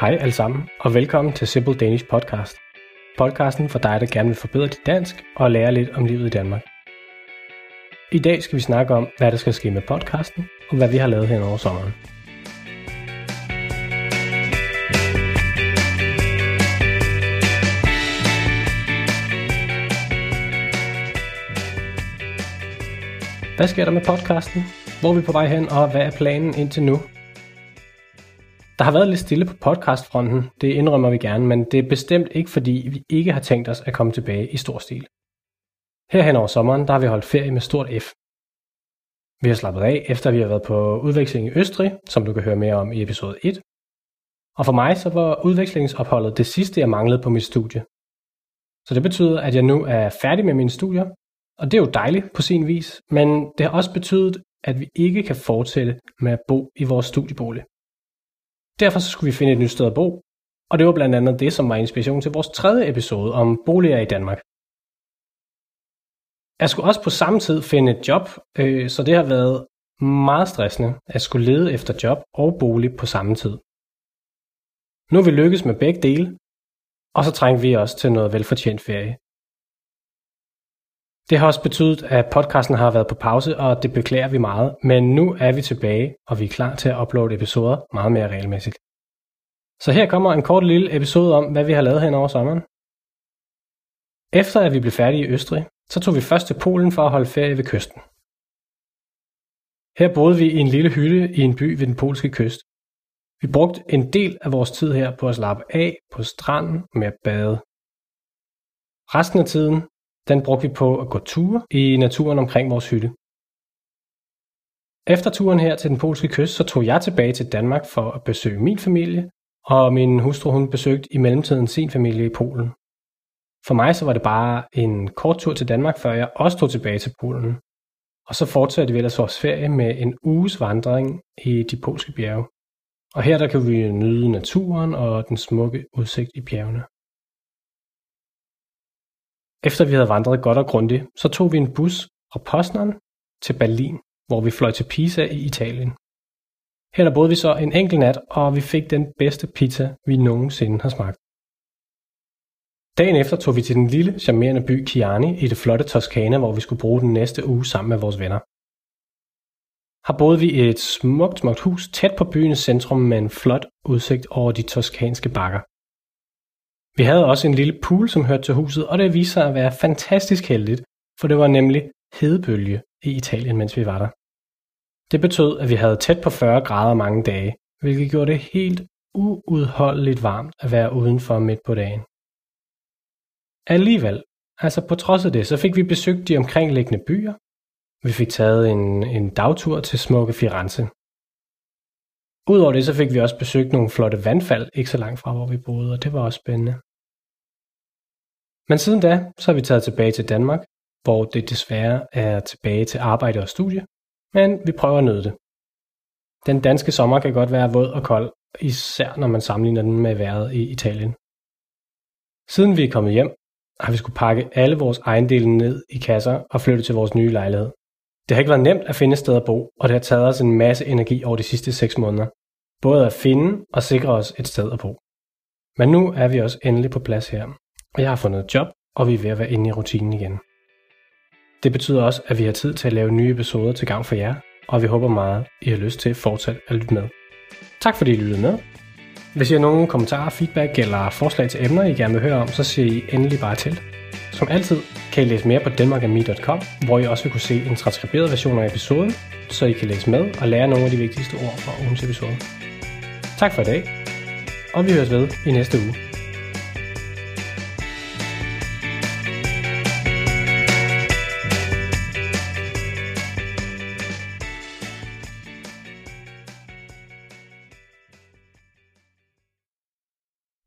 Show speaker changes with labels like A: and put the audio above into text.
A: Hej alle sammen, og velkommen til Simple Danish Podcast. Podcasten for dig, der gerne vil forbedre dit dansk og lære lidt om livet i Danmark. I dag skal vi snakke om, hvad der skal ske med podcasten, og hvad vi har lavet hen over sommeren. Hvad sker der med podcasten? Hvor er vi på vej hen, og hvad er planen indtil nu? Der har været lidt stille på podcastfronten, det indrømmer vi gerne, men det er bestemt ikke fordi, vi ikke har tænkt os at komme tilbage i stor stil. Herhen over sommeren, der har vi holdt ferie med stort F. Vi har slappet af, efter vi har været på udveksling i Østrig, som du kan høre mere om i episode 1. Og for mig så var udvekslingsopholdet det sidste, jeg manglede på mit studie. Så det betyder, at jeg nu er færdig med mine studier, og det er jo dejligt på sin vis, men det har også betydet, at vi ikke kan fortsætte med at bo i vores studiebolig. Derfor så skulle vi finde et nyt sted at bo, og det var blandt andet det, som var inspiration til vores tredje episode om boliger i Danmark. Jeg skulle også på samme tid finde et job, øh, så det har været meget stressende at skulle lede efter job og bolig på samme tid. Nu er vi lykkes med begge dele, og så trænger vi også til noget velfortjent ferie. Det har også betydet, at podcasten har været på pause, og det beklager vi meget, men nu er vi tilbage, og vi er klar til at uploade episoder meget mere regelmæssigt. Så her kommer en kort lille episode om, hvad vi har lavet hen over sommeren. Efter at vi blev færdige i Østrig, så tog vi først til Polen for at holde ferie ved kysten. Her boede vi i en lille hytte i en by ved den polske kyst. Vi brugte en del af vores tid her på at slappe af på stranden med at bade. Resten af tiden den brugte vi på at gå ture i naturen omkring vores hytte. Efter turen her til den polske kyst, så tog jeg tilbage til Danmark for at besøge min familie, og min hustru hun besøgte i mellemtiden sin familie i Polen. For mig så var det bare en kort tur til Danmark, før jeg også tog tilbage til Polen. Og så fortsatte vi ellers vores ferie med en uges vandring i de polske bjerge. Og her der kan vi nyde naturen og den smukke udsigt i bjergene. Efter vi havde vandret godt og grundigt, så tog vi en bus fra Poznan til Berlin, hvor vi fløj til Pisa i Italien. Her der boede vi så en enkelt nat, og vi fik den bedste pizza, vi nogensinde har smagt. Dagen efter tog vi til den lille, charmerende by Chiani i det flotte Toskana, hvor vi skulle bruge den næste uge sammen med vores venner. Her boede vi i et smukt, smukt hus tæt på byens centrum med en flot udsigt over de toskanske bakker. Vi havde også en lille pool, som hørte til huset, og det viste sig at være fantastisk heldigt, for det var nemlig hedebølge i Italien, mens vi var der. Det betød, at vi havde tæt på 40 grader mange dage, hvilket gjorde det helt uudholdeligt varmt at være udenfor midt på dagen. Alligevel, altså på trods af det, så fik vi besøgt de omkringliggende byer. Vi fik taget en, en dagtur til smukke Firenze. Udover det, så fik vi også besøgt nogle flotte vandfald, ikke så langt fra, hvor vi boede, og det var også spændende. Men siden da, så har vi taget tilbage til Danmark, hvor det desværre er tilbage til arbejde og studie, men vi prøver at nyde det. Den danske sommer kan godt være våd og kold, især når man sammenligner den med vejret i Italien. Siden vi er kommet hjem, har vi skulle pakke alle vores ejendele ned i kasser og flytte til vores nye lejlighed. Det har ikke været nemt at finde et sted at bo, og det har taget os en masse energi over de sidste 6 måneder. Både at finde og sikre os et sted at bo. Men nu er vi også endelig på plads her, jeg har fundet et job, og vi er ved at være inde i rutinen igen. Det betyder også, at vi har tid til at lave nye episoder til gang for jer, og vi håber meget, I har lyst til fortsat at lytte med. Tak fordi I lyttede med. Hvis I har nogle kommentarer, feedback eller forslag til emner, I gerne vil høre om, så siger I endelig bare til. Som altid kan I læse mere på danmarkami.com, hvor I også vil kunne se en transkriberet version af episoden, så I kan læse med og lære nogle af de vigtigste ord fra ugens episode. Tak for i dag, og vi høres ved i næste uge.